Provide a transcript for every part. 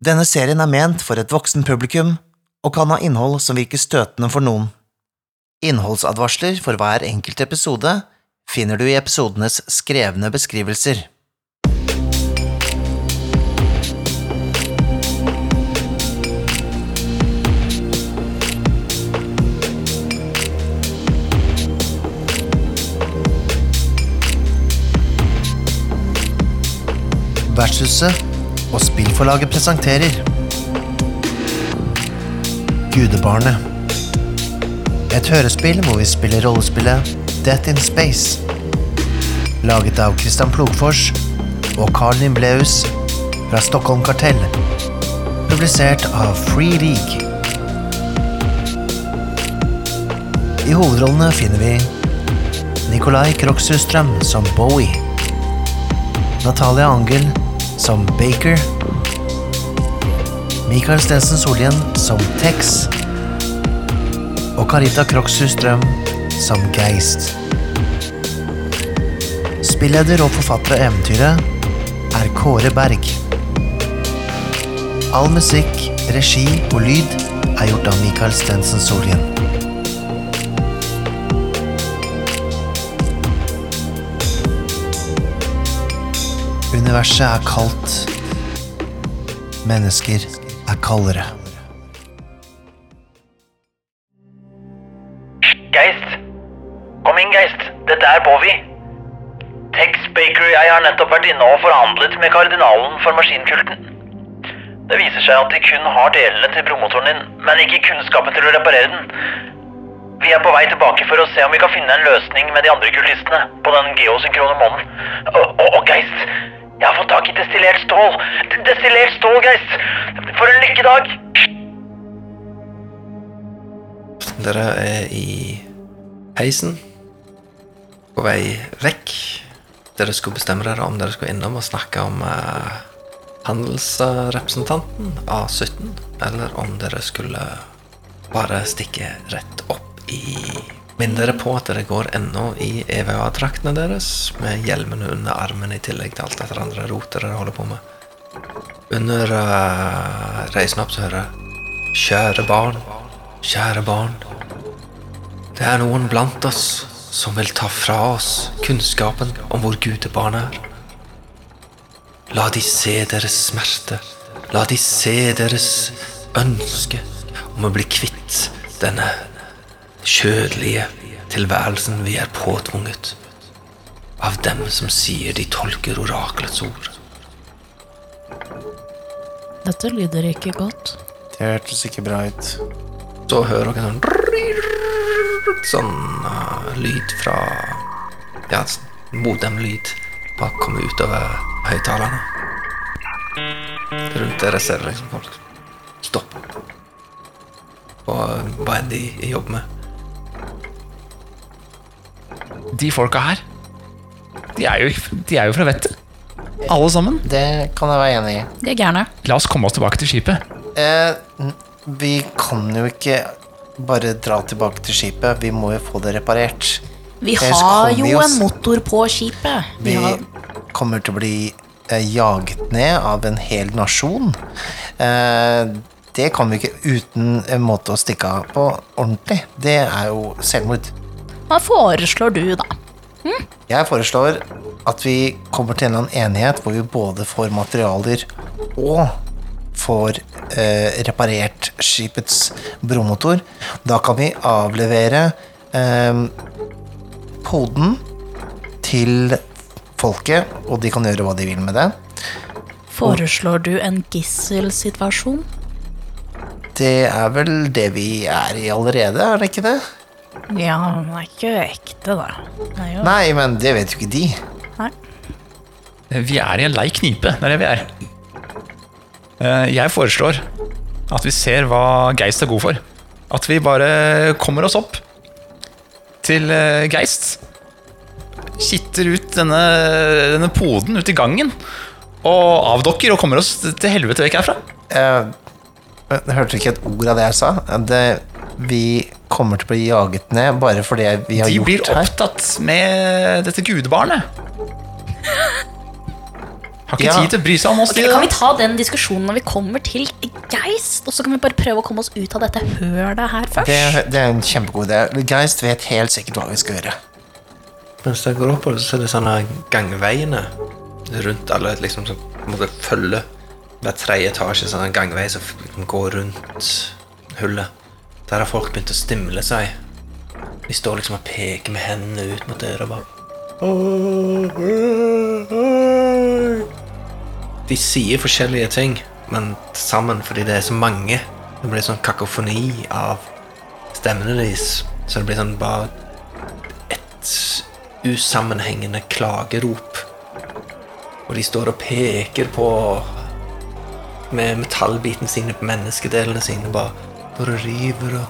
Denne serien er ment for et voksen publikum og kan ha innhold som virker støtende for noen. Innholdsadvarsler for hver enkelt episode finner du i episodenes skrevne beskrivelser. Vertshuset og spillforlaget presenterer Gudebarnet. Et hørespill hvor vi spiller rollespillet Death in Space. Laget av Christian Plogfors og Carl Nimbleus fra Stockholm Kartell. Publisert av Free League. I hovedrollene finner vi Nikolai Kroksustrøm som Bowie. Natalia Angel som Baker. Mikael Stensen Solien som Tex. Og Carita Krokshus Strøm som Geist. Spilleder og forfatter av eventyret er Kåre Berg. All musikk, regi og lyd er gjort av Mikael Stensen Solien. Universet er kaldt. Mennesker er kaldere. Geist! Kom inn, Geist. Dette er Bowie. Tex Baker og jeg har nettopp vært inne og forhandlet med kardinalen for maskinkulten. Det viser seg at de kun har delene til bromotoren din, men ikke kunnskapen til å reparere den. Vi er på vei tilbake for å se om vi kan finne en løsning med de andre kultistene på den geosynkrone månen. Og, og, og Geist, jeg har fått tak i destillert stål. D- Destillert stål, Geist! For en lykkedag! Dere er i heisen på vei vekk. Dere skulle bestemme dere om dere skulle innom og snakke om eh, handelsrepresentanten A17, eller om dere skulle bare stikke rett opp i Minn dere på at dere går ennå i EVA-draktene deres, med hjelmene under armen i tillegg til alt dette andre rotet dere holder på med. Under uh, reisen opp så hører jeg Kjære barn, kjære barn. Det er noen blant oss som vil ta fra oss kunnskapen om hvor gudebarn er. La de se deres smerte. La de se deres ønske om å bli kvitt denne kjødelige tilværelsen vi er påtvunget av dem som sier de tolker orakelets ord. Dette lyder ikke godt. Det hørtes ikke bra ut. Så hører dere sånn Sånn uh, lyd fra Ja, modemlyd bare komme utover høyttalerne. Rundt dere ser dere liksom folk stoppe. Og hva enn de jobber med. De folka her, de er jo, de er jo fra vettet. Alle sammen. Det kan jeg være enig i. De er gærne. La oss komme oss tilbake til skipet. Eh, vi kan jo ikke bare dra tilbake til skipet. Vi må jo få det reparert. Vi Ellers har jo vi oss- en motor på skipet. Vi Vi har, kommer til å bli eh, jaget ned av en hel nasjon. Eh, det kan vi ikke uten en måte å stikke av på ordentlig. Det er jo selvmord. Hva foreslår du, da? Jeg foreslår at vi kommer til en eller annen enighet hvor vi både får materialer og får eh, reparert skipets bromotor. Da kan vi avlevere eh, poden til folket, og de kan gjøre hva de vil med det. Foreslår du en gisselsituasjon? Det er vel det vi er i allerede, er det ikke det? Ja, men den er ikke ekte, da. Det er jo Nei, men det vet jo ikke de. Nei. Vi er i en lei knipe. Det er det vi er. Eh, Jeg foreslår at vi ser hva Geist er god for. At vi bare kommer oss opp til eh, Geist. Kitter ut denne, denne poden ut i gangen. Og avdokker og kommer oss til helvete vekk herfra. Eh, Jeg hørte ikke et ord av det jeg sa. Det, vi kommer til å bli jaget ned bare for det vi har De blir gjort her. opptatt med dette gudebarnet. Har ikke Ja. tid til å bry seg om oss. Okay, de, kan vi ta den diskusjonen når vi kommer til Geist? Og så kan vi bare prøve å komme oss ut av dette hølet her først? Det, det er en kjempegod idé. Geist vet helt sikkert hva vi skal gjøre. Mens jeg går oppover, så er det sånne gangveiene rundt alle liksom som på en måte følger hver tredje etasje, sånn en gangvei som går rundt hullet. Der har folk begynt å stimle seg. De står liksom og peker med hendene ut mot døra bare De sier forskjellige ting, men sammen fordi det er så mange. Det blir sånn kakofoni av stemmene deres. Så det blir sånn bare et usammenhengende klagerop. Og de står og peker på med metallbiten sine på menneskedelene sine. Bare, bare river og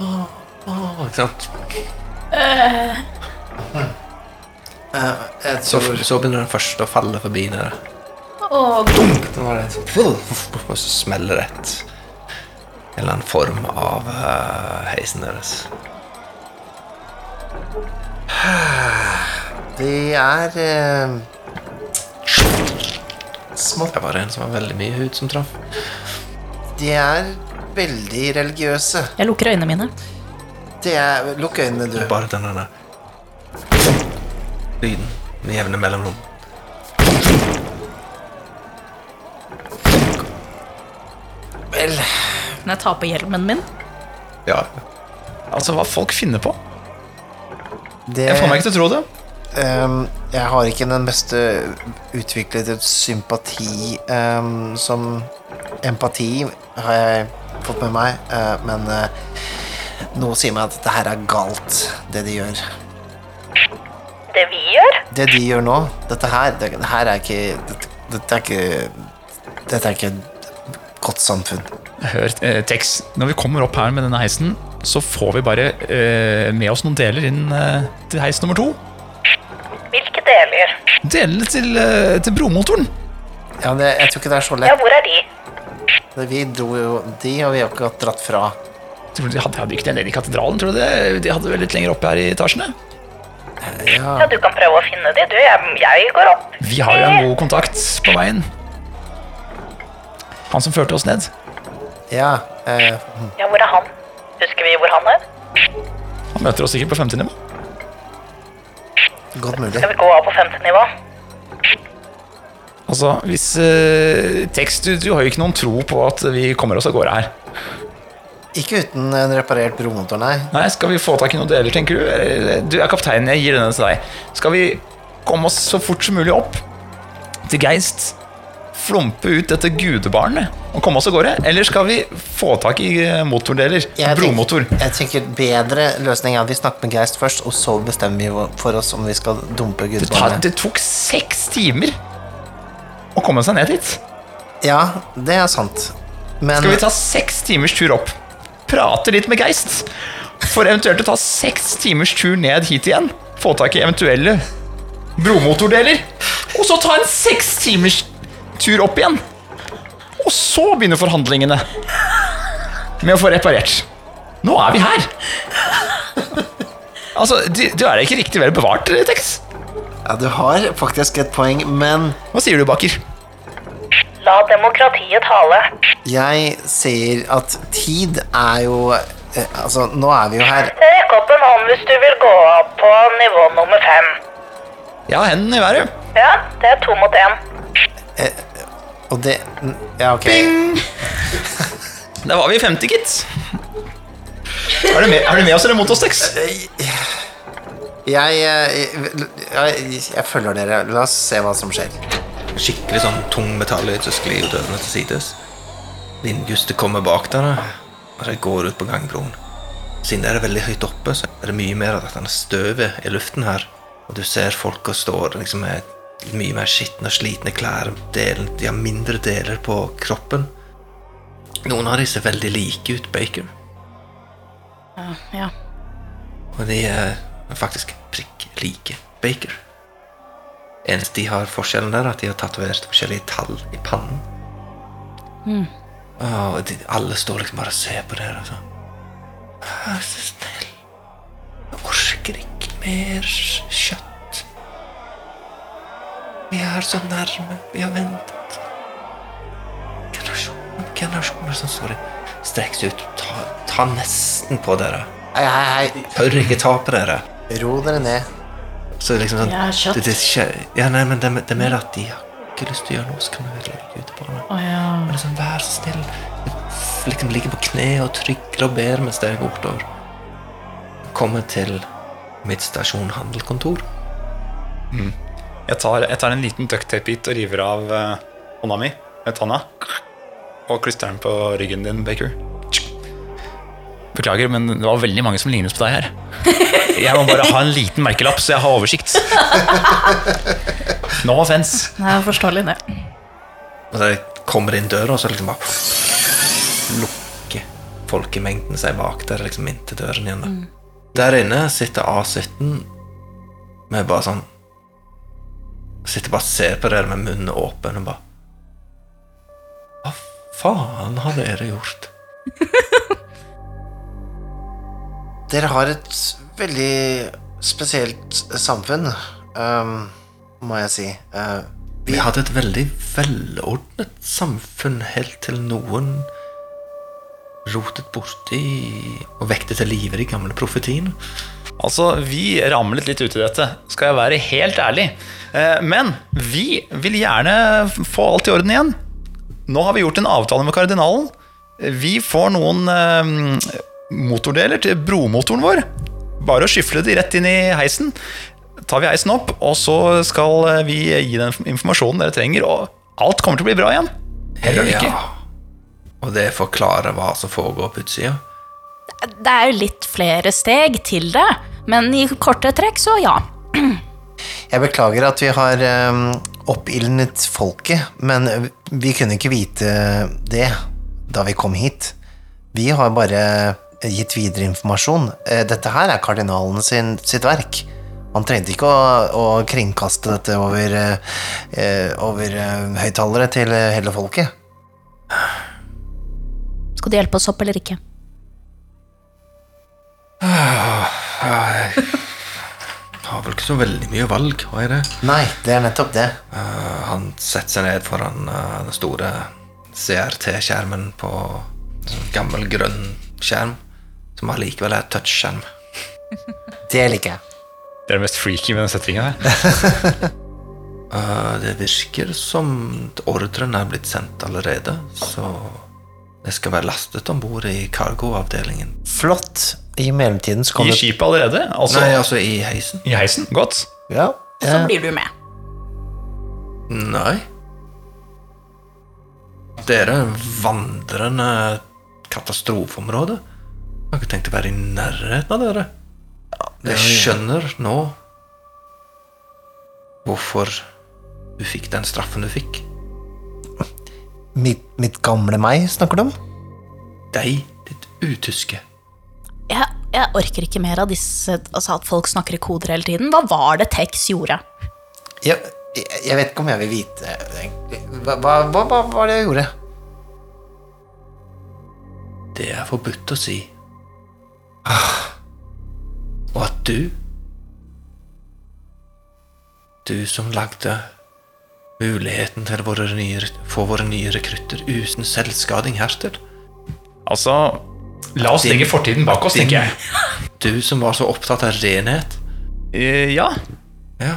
åh, åh, Ikke sant? Uh. Så, tror så begynner den første å falle forbi dere. Det. Og så smeller det et en eller annen form av uh, heisen deres. Det er uh, smått Det var en som var veldig mye hud som traff. Det er veldig religiøse. jeg lukker øynene mine. Det er Lukk øynene, du. Bare den der lyden med jevne mellomrom. Vel, Kan jeg ta på hjelmen min? Ja. Altså, hva folk finner på. det Jeg får meg ikke til å tro det. Ehm, jeg har ikke den beste utviklede sympati ehm, som empati, har jeg fått med meg, eh, men eh, noe sier meg at dette her er galt, det de gjør. Det vi gjør? Det de gjør nå, dette her, det, det her er ikke dette, dette er ikke Dette er ikke et godt samfunn. Hør, eh, Tex, når vi kommer opp her med denne heisen, så får vi bare eh, med oss noen deler inn eh, til heis nummer to. Hvilke deler? Delene til, eh, til bromotoren. Ja, det, jeg tror ikke det er så lett. Ja, hvor er de? Vi dro jo de, og vi har akkurat dratt fra. Tror du De hadde, bygd den nede i katedralen, tror du det? De hadde vel litt lenger oppe her i etasjene? Ja, Ja, du kan prøve å finne de, du. Jeg, jeg går opp. Vi har jo en god kontakt på veien. Han som førte oss ned. ja eh, Ja, hvor er han? Husker vi hvor han er? Han møter oss sikkert på femte nivå. godt mulig. Skal vi gå av på femte nivå? Altså, hvis du, du har jo ikke noen tro på at vi kommer oss av gårde her. Ikke uten en reparert bromotor, nei. Nei, Skal vi få tak i noen deler, tenker du? Eller, Du er kapteinen, jeg gir denne til deg. Skal vi komme oss så fort som mulig opp til Geist? Flompe ut dette gudebarnet og komme oss av gårde? Eller skal vi få tak i eh, motordeler? Jeg Bromotor. tenker, jeg tenker bedre løsning er at vi snakker med Geist først, og så bestemmer vi for oss om vi skal dumpe Det, tar, gudebarnet. det tok seks timer å komme seg ned hit. Ja, det er sant. Men Skal vi ta seks timers tur opp? Prate litt med Geist? For eventuelt å ta seks timers tur ned hit igjen? Få tak i eventuelle bromotordeler? Og så ta en seks timers tur opp igjen? Og så begynner forhandlingene med å få reparert. Nå er vi her! Altså, du, du er ikke riktig vel bevart, Tex? Ja, du har faktisk et poeng, men Hva sier du, Baker? La demokratiet tale. jeg sier at tid er jo eh, Altså, nå er vi jo her. Rekk opp en hånd hvis du vil gå opp på nivå nummer fem. Ja, hendene i været. Ja, det er to mot én. Og det Ja, ok. Der var vi i 50, gitt. Er du med, er du med oss eller mot oss, Tex? Jeg, jeg, jeg, jeg følger dere. La oss se hva som skjer. Skikkelig sånn tung metalløyd, som sklir dørene til sides. Vindgustet kommer bak dere, og dere går ut på gangbroen. Siden dere er veldig høyt oppe, så er det mye mer av dette støvet i luften her. Og du ser folk og står liksom med mye mer skitne og slitne klær. Delen, de har mindre deler på kroppen. Noen av de ser veldig like ut Baker, Ja. og de er faktisk prikk like Baker. Eneste de har forskjellen der, er at de har tatovert forskjellige tall i pannen. Mm. og de, alle står liksom bare og ser på dere Altså. Vær så snill. Jeg orker ikke mer kjøtt. Vi er så nærme. Vi har ventet. Generasjoner generasjoner som står i Strekk seg ut. Ta, ta nesten på dere. Hei, hei, hei. Tør ikke ta på dere. Ro dere ned. Så liksom sånn Ja, kjøtt. det, det, er ikke- ja, nei, men det, det er mer at de har ikke lyst til å gjøre noe, så kan vi legge ut på det. Å ja. Men liksom, vær så snill. Liksom ligger på kne og trykker og ber mens dere går bortover. Kommer til mitt stasjon handelkontor. Jeg tar, jeg tar en liten ducktape-bit og river av eh, hånda mi med tanna. Og klistrer den på ryggen din, Baker. Beklager, men det var veldig mange som lignet på deg her. Jeg må bare ha en liten merkelapp, så jeg har oversikt. No offence. Det er forståelig, det. Og så kommer inn døra, og så liksom bare lukker folkemengden seg bak der, liksom inntil døren igjen. Da. Der inne sitter A17 med bare sånn Sitter bare og ser på dere med munnen åpen og bare Hva faen har dere gjort? Dere har et veldig spesielt samfunn, um, må jeg si. Uh, Vi hadde et veldig velordnet samfunn helt til noen rotet borti og vekte til live de gamle profetiene. Altså, vi ramlet litt ut i dette, skal jeg være helt ærlig. Uh, Men vi vil gjerne få alt i orden igjen. Nå har vi gjort en avtale med kardinalen. Vi får noen uh, motordeler til bromotoren vår. Bare å skyfle de rett inn i heisen. Tar vi heisen opp, og så skal eh, vi gi den informasjonen dere trenger, og alt kommer til å bli bra igjen. Eller ikke. Og det forklarer hva som foregår på utsida. Det er jo litt flere steg til det, men i korte trekk så ja. Jeg beklager at vi har um, oppildnet folket, men vi kunne ikke vite det da vi kom hit. Vi har bare gitt videre informasjon. Eh, Dette her er kardinalen sin, sitt verk. Han trengte ikke å, å kringkaste dette over, eh, over eh, høyttalere til hele folket. Skal du hjelpe oss opp eller ikke? Jeg har vel ikke så veldig mye valg, har jeg det? Nei, det er nettopp det. Han setter seg ned foran den store CRT-skjermen på en sånn gammel grønn skjerm, som allikevel er touchskjerm. Det liker jeg. Det er det mest freaky med den settingen her. Eh, det virker som ordren er blitt sendt allerede, så det skal være lastet om bord i cargoavdelingen. Flott. I mellomtiden så I kommer skipet allerede? Altså Nei, altså i heisen. i heisen? Godt. Ja, Så blir du med. Nei. Dere er vandrende katastrofeområde. Jeg har ikke tenkt å være i nærheten av dere. Jeg skjønner nå hvorfor du fikk den straffen du fikk. mitt, mitt gamle meg, snakker du om? Deg, ditt utyske. Jeg, jeg orker ikke mer av disse Altså at folk snakker i koder hele tiden. Hva var det Tex gjorde? Jeg, jeg, vet ikke om jeg vil vite. Hva, hva, hva, hva var det jeg gjorde? Det er forbudt å si. Og at du Du som lagde muligheten til nye, få våre nye rekrutter uten selvskading hertil. Altså, la oss legge fortiden bak oss, tenker jeg. Du som var så opptatt av renhet. Uh, ja. Ja.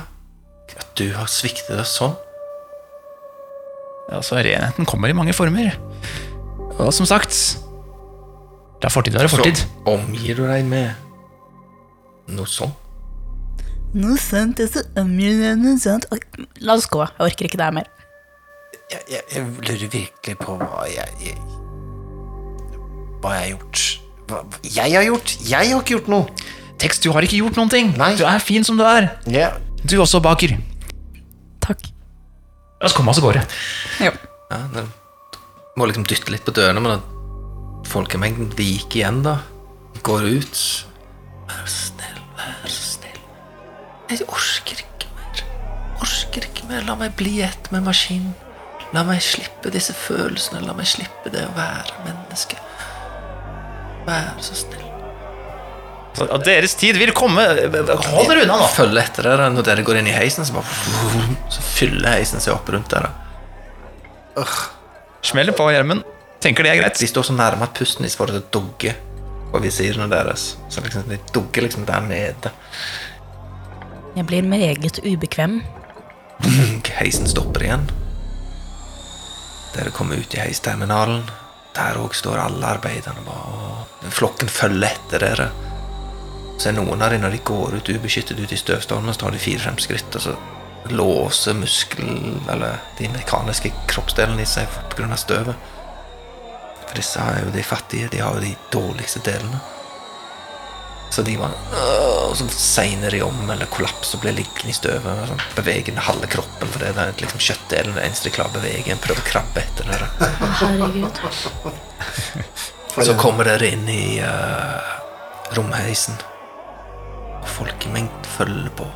At du har sviktet oss sånn. Altså, renheten kommer i mange former. Og som sagt La fortid det er fortid. Så omgir du deg med noe sånt. Noe sånt, altså, noe sant. Oi, La oss gå. Jeg orker ikke det her mer. Jeg, jeg, jeg lurer virkelig på hva jeg, jeg Hva jeg har gjort. Hva, jeg har gjort? Jeg har ikke gjort noe! Tekst, du har ikke gjort noen ting. Nei. Du er fin som du er. Yeah. Du også, baker. Takk. La oss komme oss av gårde. Jo. Ja, det må liksom dytte litt på dørene, men folkemengden viker igjen, da. Går ut. Vær så snill, vær så snill. Jeg orker ikke mer. Orker ikke mer. La meg bli ett med maskinen. La meg slippe disse følelsene. La meg slippe det å være menneske. Vær så snill. At deres tid vil komme. Hold dere unna nå! Følg etter dere når dere går inn i heisen, så bare Så fyller heisen seg opp rundt dere. Smeller på hjelmen. Tenker det er greit. De står så nærme at pusten deres får det til å dugge på visirene deres. Så liksom, de dugger liksom der nede. Jeg blir meget ubekvem. Heisen stopper igjen. Dere kommer ut i heisterminalen. Der òg står alle arbeiderne bare Flokken følger etter dere. Så er noen av dem, når de går ut ubeskyttet ut i støvstormen, så tar de fire-fem skritt, og så låser muskel... Eller de mekaniske kroppsdelene i seg pga. støvet. For disse er jo de fattige. De har jo de dårligste delene. Så de var øh, så segner de om eller kollapser og blir liggende i støvet. Sånn, beveger den halve kroppen, fordi det er liksom kjøttdelen det eneste de klarer å bevege. En prøver å krabbe etter det. Og så kommer dere inn i uh, romheisen. Og folkemengden følger på.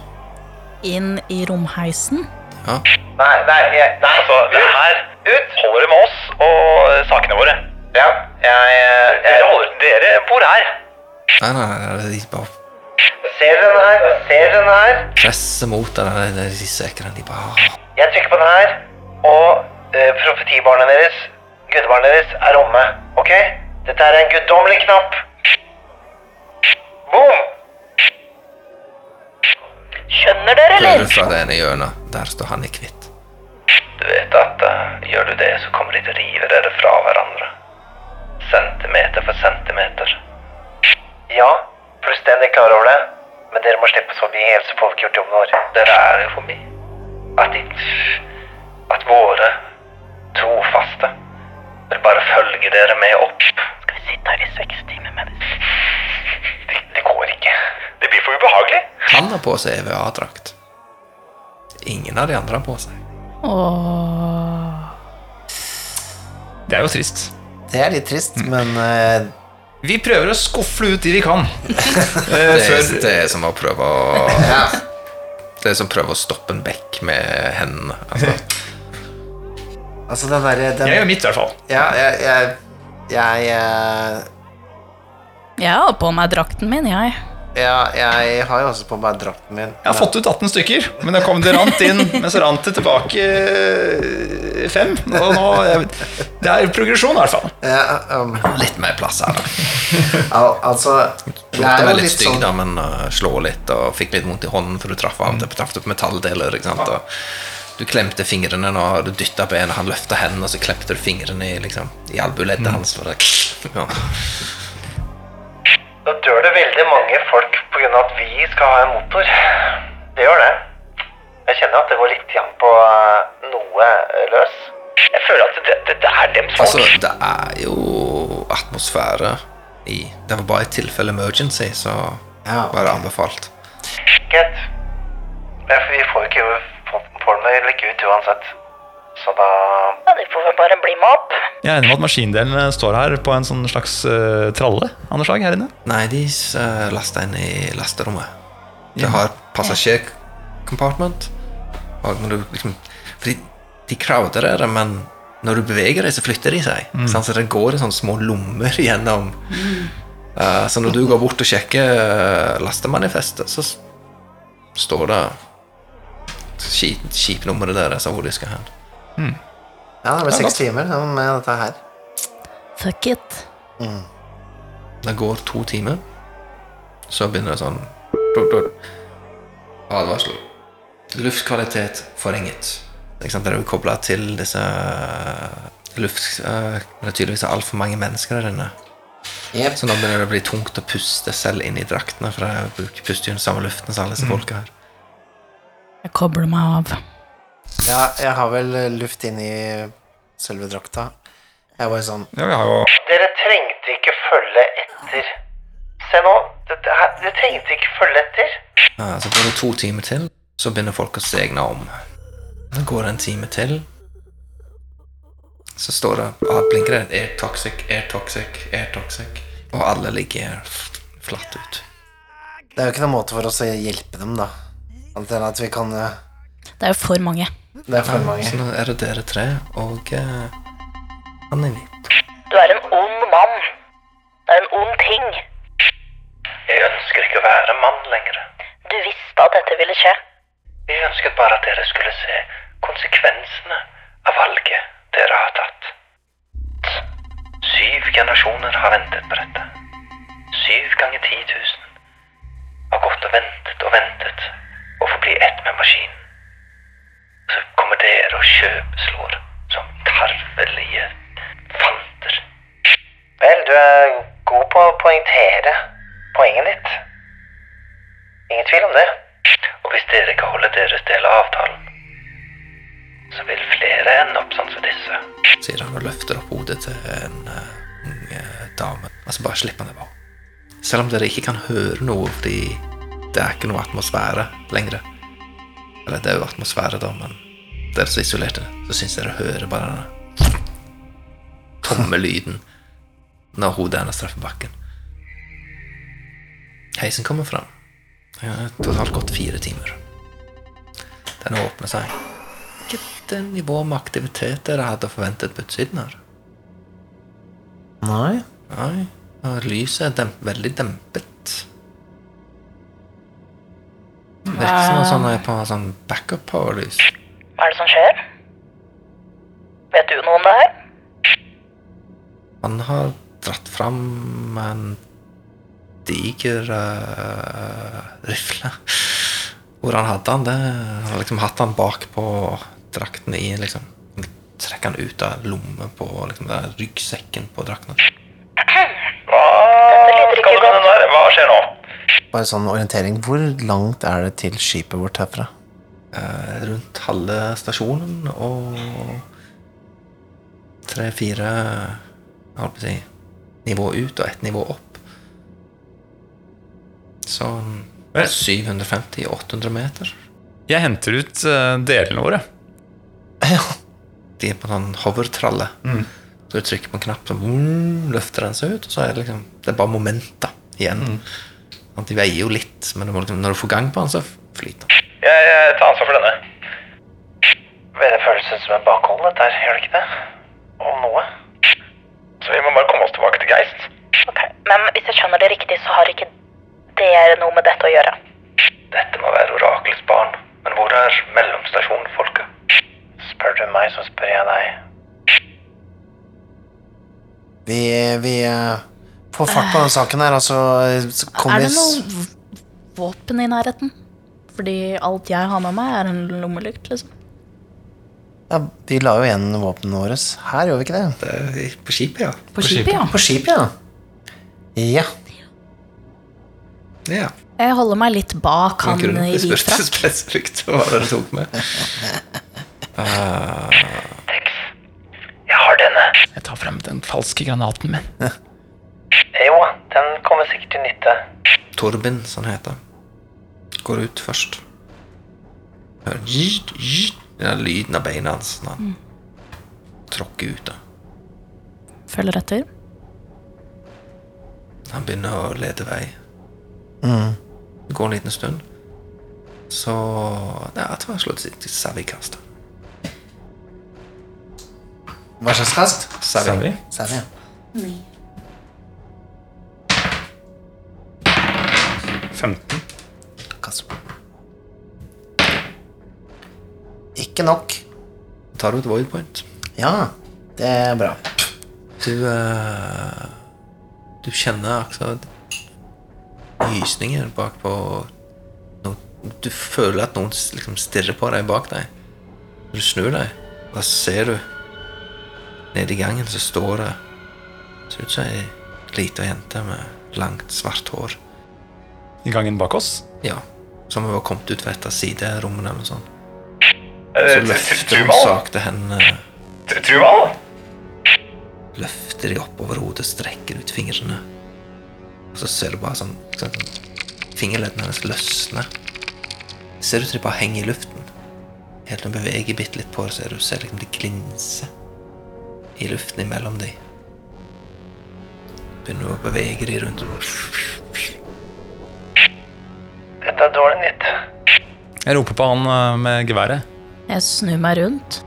Inn i romheisen. Ja. Nei, nei, nei. Altså, det her ut. holder det med oss og sakene våre. Ja, jeg, jeg, Dere, holder, dere bor her. Nei, nei, nei, det de bare Ser dere den her? Ser dere den her? presser mot denne, det er de ikke den. De bare Jeg trykker på den her, og uh, profetibarnet deres, gudbarnet deres, er omme. Ok? Dette er en guddommelig knapp. Boom! Skjønner dere, eller? hører fra det ene hjørnet. Der står han i hvitt. Du vet at uh, gjør du det, så kommer de til å rive dere fra hverandre. Centimeter for centimeter. Ja, fullstendig klar over det. Men dere må slippe oss forbi helt så får har gjort jobben vår. Dere er jo forbi. At de At våre trofaste vil bare følge dere med opp. Skal vi sitte her i seks timer med det? Det, det går ikke. Det blir for ubehagelig. Han har på seg EVA-drakt. Ingen av de andre har på seg. Åh. Det er jo trist. Det er litt trist, men eh, Vi prøver å skufle ut de vi kan. Eh, Det er, før det er som å prøve å ja. Det er som å prøve å stoppe en bekk med hendene. Altså, Altså, den derre den, Jeg gjør mitt, i hvert fall. Ja, jeg Jeg, jeg, eh, Jeg har på meg drakten min, jeg. Ja, jeg har jo også på meg drakten min. Jeg har fått ut 18 stykker, men det kom det rant inn, men så rant det tilbake eh, fem. Og nå Det er progresjon, i hvert fall. Ja, um, litt mer plass her, da. al altså det Lukta er jo litt litt stygg, sånn da, men uh, slå litt og fikk litt vondt i hånden for du traff av det. Traff på metalldeler. ikke sant? Og du klemte fingrene når du dytta benet, han løfta hendene, og så klemte du fingrene i, liksom, i albueleddet hans. For det, ja. Da dør det veldig mange folk pga. at vi skal ha en motor. Det gjør det. Jeg kjenner at det går litt igjen på eh, noe eh, løs. Jeg føler at det, det, det er dems folk. Altså, det er jo atmosfære i Det var bare et tilfelle emergency, så Ja. var det anbefalt. Greit. Ja, for vi får jo ikke formelen like ut uansett. Så da Ja, de får vel bare bli med opp. Jeg enig med at maskindelene står her på en sånn slags uh, tralle av noe slag her inne. Nei, de uh, lasta inn i lasterommet. Det har passasjercompartment. Og når du liksom Fordi de crowder det, men når du beveger deg, så flytter de seg. Sant? Så det går i sånne små lommer gjennom. Uh, så når du går bort og sjekker uh, lastemanifestet, så står det skip- skipnummeret deres og hvor de skal hen. Ja, det blir seks timer med dette her. Fuck it. Det går to timer, så begynner det sånn. Advarsel. Luftkvalitet forringet. Ikke sant? Det er jo kobla til disse luft... eh, Det er tydeligvis altfor mange mennesker der inne. Yep. Så nå begynner det å bli tungt å puste selv inn i draktene, for jeg bruker puster jo den samme luften som alle disse folka her. Jeg kobler meg av. Ja, jeg har vel eh, luft inn i selve drakta. Jeg var sånn Ja, vi har jo Dere trengte ikke følge etter. Se nå. Dere trengte ikke følge etter. Ja, så går det to timer til, så begynner folk å segne om. Så går det en time til, så står det ah, blinker det air toxic, air toxic, air toxic, og alle ligger flatt ut. Det er jo ikke noen måte for oss å hjelpe dem, da. Annet enn at vi kan eh, Det er jo for mange. Det er for mange. Så nå er det dere tre og uh, han er hvit. Du er en ond mann. Det er en ond ting. Jeg ønsker ikke å være mann lenger. Du visste at dette ville skje. Vi ønsket bare at dere skulle se konsekvensene av valget dere har tatt. Syv generasjoner har ventet på dette. Syv ganger ti tusen. har gått og ventet og ventet og får bli ett med maskinen. Så kommer dere og kjøpslår som tarvelige fanter. Vel, du er god på å poengtere poenget ditt. Ingen tvil om det. Og hvis dere ikke holder deres del av avtalen, så vil flere ende opp sånn som disse. Sier han og løfter opp hodet til en uh, ung eh, dame. Altså bare slipp han det på. Selv om dere ikke kan høre noe fordi det er ikke noe atmosfære lenger. Eller det er jo atmosfære, da, men dere er så isolerte, så syns dere hører bare denne tomme lyden når hodet hennes treffer bakken. Heisen kommer fram. Det har totalt gått fire timer. Den åpner seg. Hvilket nivå med aktivitet dere hadde forventet på utsiden her? Nei. Nei, lyset er demp veldig dempet. Virker som om sånn er på sånn backup power-lys. Hva er det som skjer? Vet du noe om det her? Han har dratt fram en diger uh, rifle. Hvor han hadde han det? Han har liksom hatt han bak på drakten i liksom Trekker han ut av lommen på liksom, ryggsekken på drakten. Hva skjer nå? Bare sånn orientering. Hvor langt er det til skipet vårt herfra? Eh, rundt halve stasjonen og tre-fire holdt på å si nivå ut og ett nivå opp. Sånn 750-800 meter. Jeg henter ut eh, delene våre. Ja. De er på en sånn hovertralle. Så du trykker på en knapp, så boom, løfter den seg ut, og så er det liksom Det er bare momenter igjen. At De veier jo litt, men må liksom, når du får gang på den, så flyter den. Jeg, jeg tar ansvar for denne. Det føles ut som en bakhold, dette her, gjør det ikke det? Om noe. Så vi må bare komme oss tilbake til Geist. Ok, Men hvis jeg skjønner det riktig, så har ikke dere noe med dette å gjøre. Dette må være orakelets barn. Men hvor er mellomstasjonen, folket? Spør du meg, så spør jeg deg. Vi, vi eh, får fart på den saken her, og så så kommer Er det noe våpen i nærheten? Fordi alt jeg har med meg, er en lommelykt, liksom. ja, Vi la jo igjen våpnene våre her, gjør vi ikke det? Det på skipet, ja. På skipet, ja. På skipet, ja. Ja. Ja. Jeg holder meg litt bak han i hvit frakk. hva dere tok med. Tex, jeg har denne. Jeg tar frem den falske granaten min. Den kommer sikkert til nytte. Torben, som han heter, går ut først. Hører jyt, jyt, Den der lyden av beina hans når han tråkker ut. da. Følger etter. Han begynner å lede vei. Mm. Det går en liten stund. Så det er til savvy-kast. Hva slags kast? Savvy. Savvy, ja. 15. Kast. Ikke nok. Tar du et void point? Ja, det er bra. Du eh, Du kjenner akkurat gysninger bakpå no, Du føler at noen liksom stirrer på deg bak deg. Når du snur deg, da ser du Nede i gangen så står det Ser ut som ei lita jente med langt, svart hår. I gangen bak oss. Ja, Som var kommet ut fra et av siderommene eller noe sånt. Eh, Så løfter hun Trumal? sakte hendene Tr- løfter de oppover hodet, strekker ut fingrene. Og så ser du bare sånn, sånn Fingerleddene hennes løsner. Ser ut som de bare henger i luften. Helt når hun beveger bitte litt på det, ser du ser liksom de glinser i luften imellom dem. Begynner å bevege de rundt. Dette er dårlig nytt. Jeg roper på han eh, med geværet. Jeg snur meg rundt.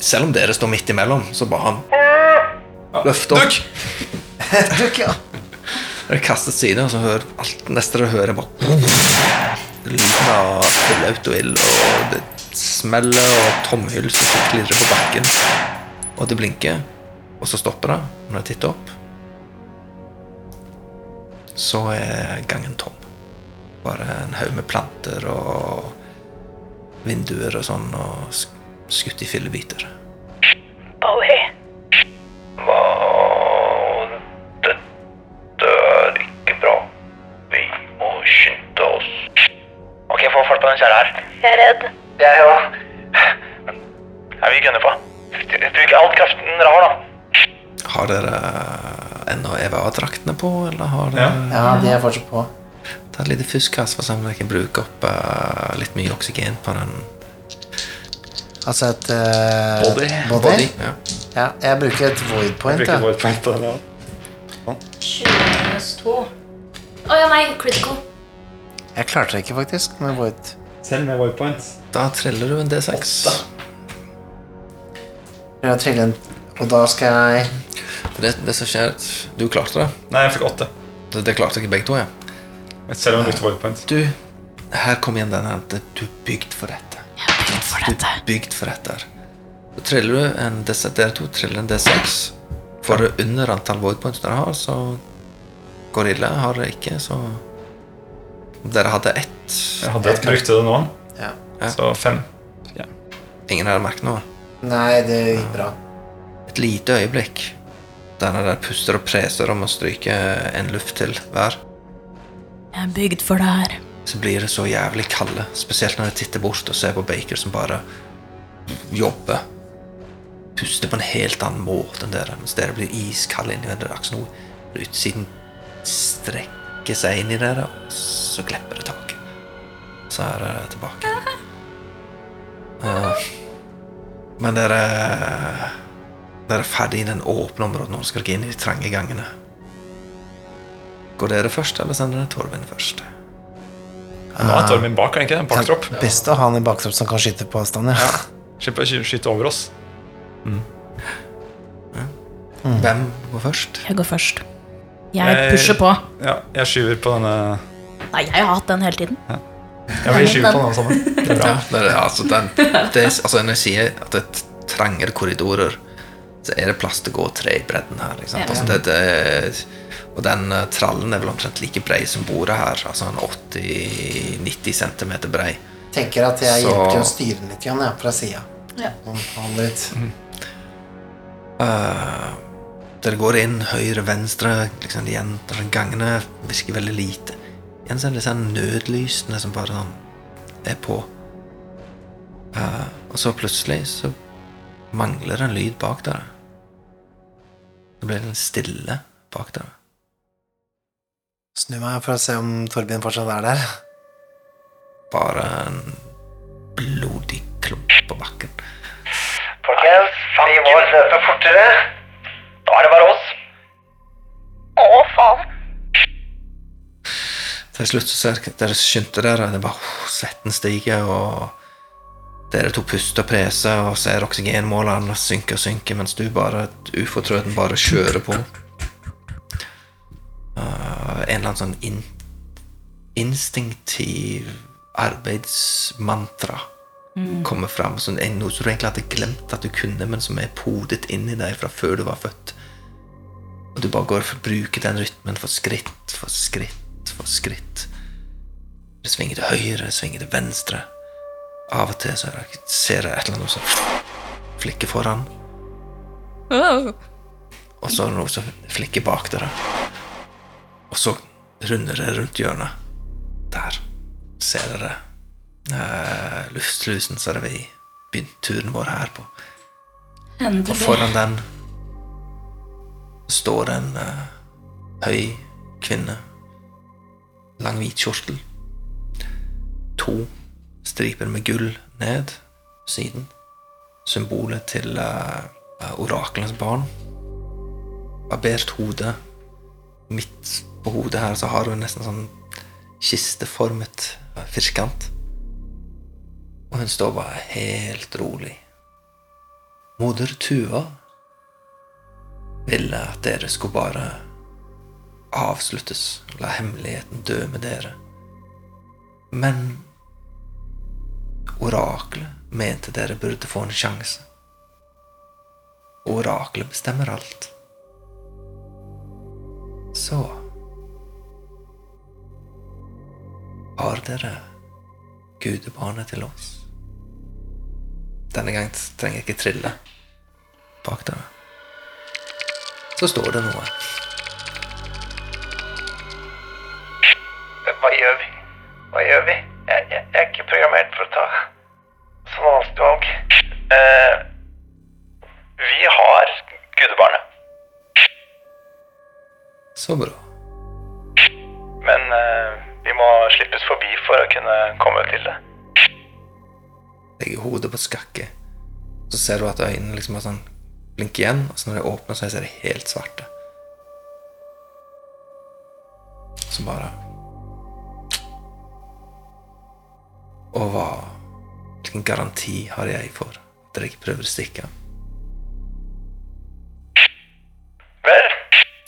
Selv om dere står midt imellom, så bare han løfter opp. Dukk, ja. Dere kaster side, og så hører alt neste dere hører, er bare lyden av full autoild, og det smeller, og tomhyll som klirrer på bakken. Og det blinker, og så stopper det når jeg titter opp. Så er gangen tom. Bare en haug med planter og vinduer og sånn, og skutt i fillebiter. Bowie. Dette er ikke bra. Vi må skynde oss. Ok, få fart på den kjerra her. Jeg er redd. Jeg òg. Ja, vi gunner på. Bruk all kraften dere har, da. Har dere ennå EVA-draktene på, eller har dere Ja, de er fortsatt på. Et lite fuskas for å se om dere kan bruke opp uh, litt mye oksygen på den Altså et uh, Body. body. body. Ja. Ja, jeg bruker et void point. Jeg Bruker et void point ja. 20 minus 2. Å ja, nei, critical. Jeg klarte det ikke, faktisk. Med void. Selv med void point. Da triller du en D6. Jeg triller trille en Og da skal jeg Det, det som skjer Du klarte det. Nei, jeg fikk åtte. Det, det klarte ikke begge to, ja. Selv om jeg brukte wildpoint. point. Du, her kom igjen den her. Du er bygd for dette. For Du er bygd for dette. Så triller du en D6, dere to triller en D6. Får du under antall wildpoints dere har, så går det ille. Har dere ikke, så Dere hadde ett. Jeg hadde et brukte det nå, Ja. så fem. Ingen har merket noe. Nei, det gikk bra. Et lite øyeblikk der dere puster og preser om å stryke en luft til hver. Jeg er bygd for det her. så blir det så jævlig kalde. Spesielt når jeg titter bort og ser på Baker som bare jobber. Puster på en helt annen måte enn dere, mens dere blir iskalde inni dere. Akkurat noe utsiden strekker seg inn i dere, og så glipper det taket. Så er dere tilbake. Uh, men dere Dere er ferdig i den åpne området nå. Skal dere inn i de trange gangene. Går dere først, eller sender dere Torvin først? Nå er Torvin bak, er ikke det? En baktropp. Best å ha han i baktropp som kan skyte på avstand. Ja. Slipper å skyte over oss. Hvem går først? Jeg går først. Jeg Jeg- pusher på. Ja, jeg skyver på denne Nei, jeg har hatt den hele tiden. Ja, vi skyver på den sammen. Det er bra. Det er, altså, den, det, er- altså, når jeg sier at det trenger korridorer, så er det plass til å gå tre i bredden her. Ikke sant? Altså, det, det, og den eh, trallen er vel omtrent like brei som bordet her. Altså en 80-90 cm brei. Tenker at jeg hjelper til å styre den litt igjen, ja, fra sida. Ja. Litt. Uh, dere går inn høyre, venstre, liksom igjen. Gangene virker veldig lite. Igjen så er det disse nødlysene som bare sånn er på. Uh, og så plutselig så mangler det en lyd bak dere. Så blir det stille bak dere. Snu meg for å se om Torbjørn fortsatt er der. Bare en blodig klump på bakken. Folkens, vi må løpe fortere. Da er det bare oss. Å, faen. Til slutt så ser dere skyndte dere, det bare uh, svetten stiger, og dere to puster og preser og ser oksygenmålene synke og synke, mens du bare ufortrøden bare kjører på. Uh, en eller annen sånn in instinktiv arbeidsmantra kommer fram, som er noe som du egentlig hadde glemt at du kunne, men som er podet inn i deg fra før du var født. Og du bare går for å bruke den rytmen for skritt for skritt for skritt. Du svinger til høyre, du svinger til venstre. Av og til så er ser jeg et eller annet som flikker foran, og så er det noe som flikker bak dere. Og så runder det rundt hjørnet. Der ser dere eh, luftslusen som vi begynte turen vår her på. Endelig. Og foran den står det en eh, høy kvinne. Lang, hvit kjortel. To striper med gull ned siden. Symbolet til uh, orakelens barn. Barbert hode. Midt på hodet her så har hun nesten sånn kisteformet firkant. Og hun står bare helt rolig. Moder Tuva ville at dere skulle bare avsluttes. La hemmeligheten dø med dere. Men oraklet mente dere burde få en sjanse. Oraklet bestemmer alt. Så har dere gudebarnet til oss. Denne gangen trenger jeg ikke trille bak dere. Så står det noe. Hva gjør vi? Hva gjør vi? Jeg, jeg, jeg er ikke programmert for å ta sånne vanskelige valg. Uh, vi har gudebarnet, Så bra. For å kunne komme til det. Legger hodet på skakke. Så ser du at øynene liksom har sånn blinker igjen, og så når de åpner, så er de helt svarte. Så bare Og hva Hvilken garanti har jeg for at dere ikke prøver å stikke? Vel,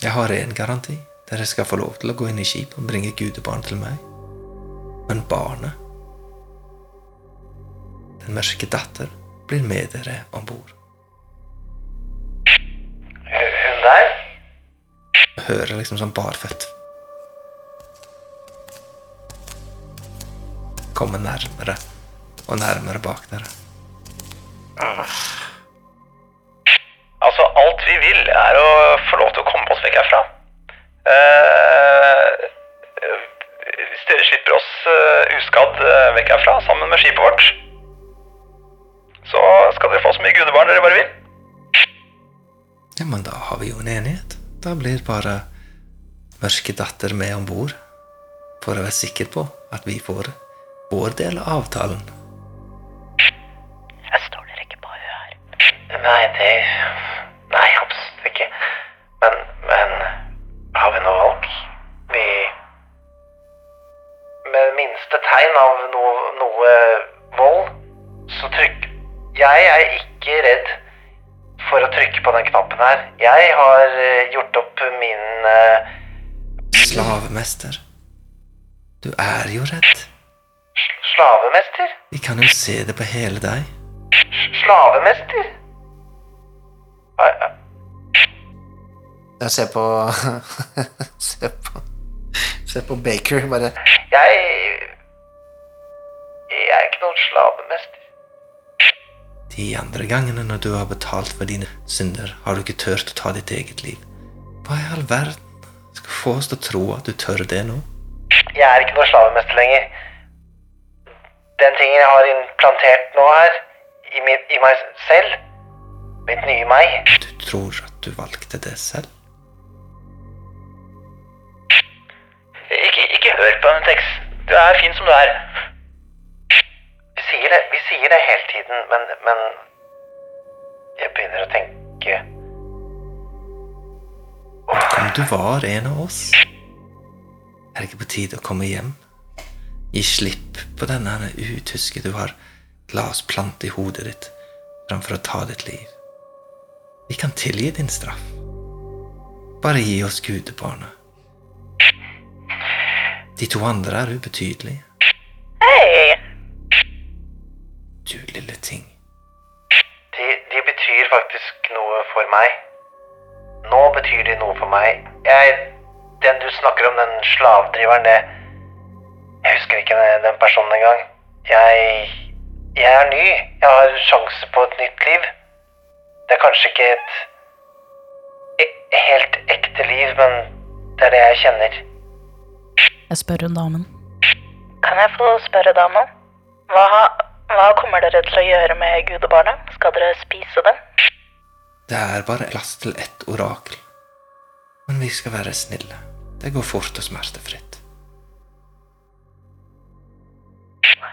Jeg har én garanti. Dere skal få lov til å gå inn i skipet og bringe gudebarn til meg. Men barnet, den mørke datter, blir med dere om bord. hun der? Hører liksom sånn barføtt Komme nærmere og nærmere bak dere. Vekk herfra, sammen med skipet vårt, så skal dere få så mye gudebarn dere bare vil. Ja, men da har vi jo en enighet. Da blir bare mørke datter med om bord. For å være sikker på at vi får vår del av avtalen. Jeg er ikke redd for å trykke på den knappen her. Jeg har eh, gjort opp min uh... Slavemester. Du er jo redd. slavemester. Vi kan jo se det på hele deg. Slavemester? Jeg ser på Se på Se på Baker, bare Jeg Jeg er ikke noen slavemester. De andre gangene når du har betalt for dine synder, har du ikke tørt å ta ditt eget liv. Hva i all verden skal få oss til å tro at du tør det nå? Jeg er ikke noen slavemester lenger. Den tingen jeg har implantert nå her, i, mi, i meg selv, mitt nye meg Du tror at du valgte det selv? Ikke, ikke hør på den, Tex. Du er fin som du er. Vi sier det, vi sier det hele tiden, men, men Jeg begynner å tenke Om du var en av oss? Er det ikke på tide å komme hjem? Gi slipp på denne utyske du har glassplante i hodet ditt framfor å ta ditt liv. Vi kan tilgi din straff. Bare gi oss gudebarnet. De to andre er ubetydelige. Hei! Lille ting. de, de betyr faktisk noe for meg. Nå betyr de noe for meg. Jeg Den du snakker om, den slavdriveren, det Jeg husker ikke den, personen engang. Jeg Jeg er ny. Jeg har sjanse på et nytt liv. Det er kanskje ikke et e- helt ekte liv, men det er det jeg kjenner. Jeg spør hun damen. Kan jeg få spørre damen? Hva, hva kommer dere til å gjøre med gudebarnet? Skal dere spise det? Det er bare plass til ett orakel. Men vi skal være snille. Det går fort og smertefritt.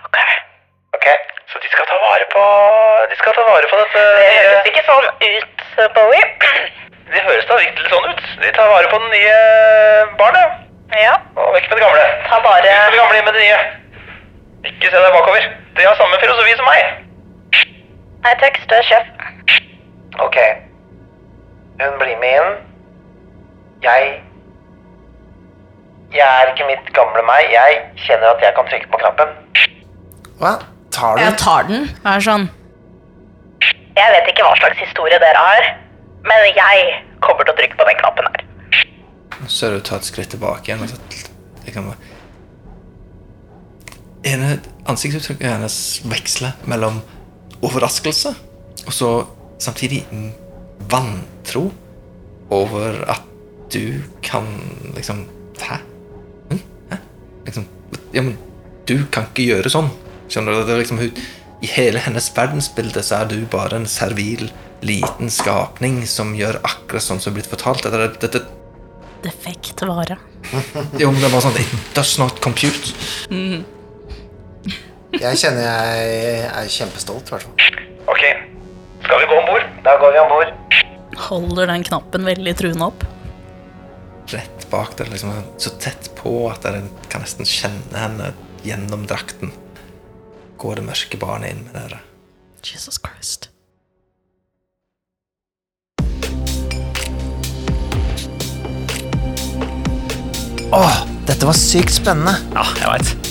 Ok. Ok, Så de skal ta vare på De skal ta vare på dette Det høres ikke sånn ut, Bowie. Det høres da virkelig sånn ut. De tar vare på det nye barnet. Ja, Og vekk med det gamle. ta bare Ut med det gamle, inn med det nye. Ikke se deg bakover. De har samme filosofi som meg. Nei, du er sjef. Ok. Hun blir med inn. Jeg Jeg er ikke mitt gamle meg. Jeg kjenner at jeg kan trykke på knappen. Hva? Tar du Jeg tar den. Hva er sånn Jeg vet ikke hva slags historie dere har, men jeg kommer til å trykke på den knappen her. Så ser du ta et skritt tilbake igjen. Og så liksom ene Ansiktsuttrykket hennes veksler mellom overraskelse og så samtidig mm, vantro over at du kan liksom Hæ? Hm? Hæ? Liksom, ja, men du kan ikke gjøre sånn. Skjønner du? Det liksom, I hele hennes verdensbilde så er du bare en servil, liten skapning som gjør akkurat sånn som er blitt fortalt. Dette, dette, defekt vare. jo, men det var sånn It does not compute. Jeg kjenner jeg er kjempestolt, i hvert fall. Ok, skal vi gå om bord? Da går vi om bord. Holder den knappen veldig truende opp. rett bak der, liksom, så tett på at jeg kan nesten kjenne henne gjennom drakten. Går det mørke barnet inn med dere. Jesus Christ. Åh, dette var sykt spennende. Ja, jeg veit.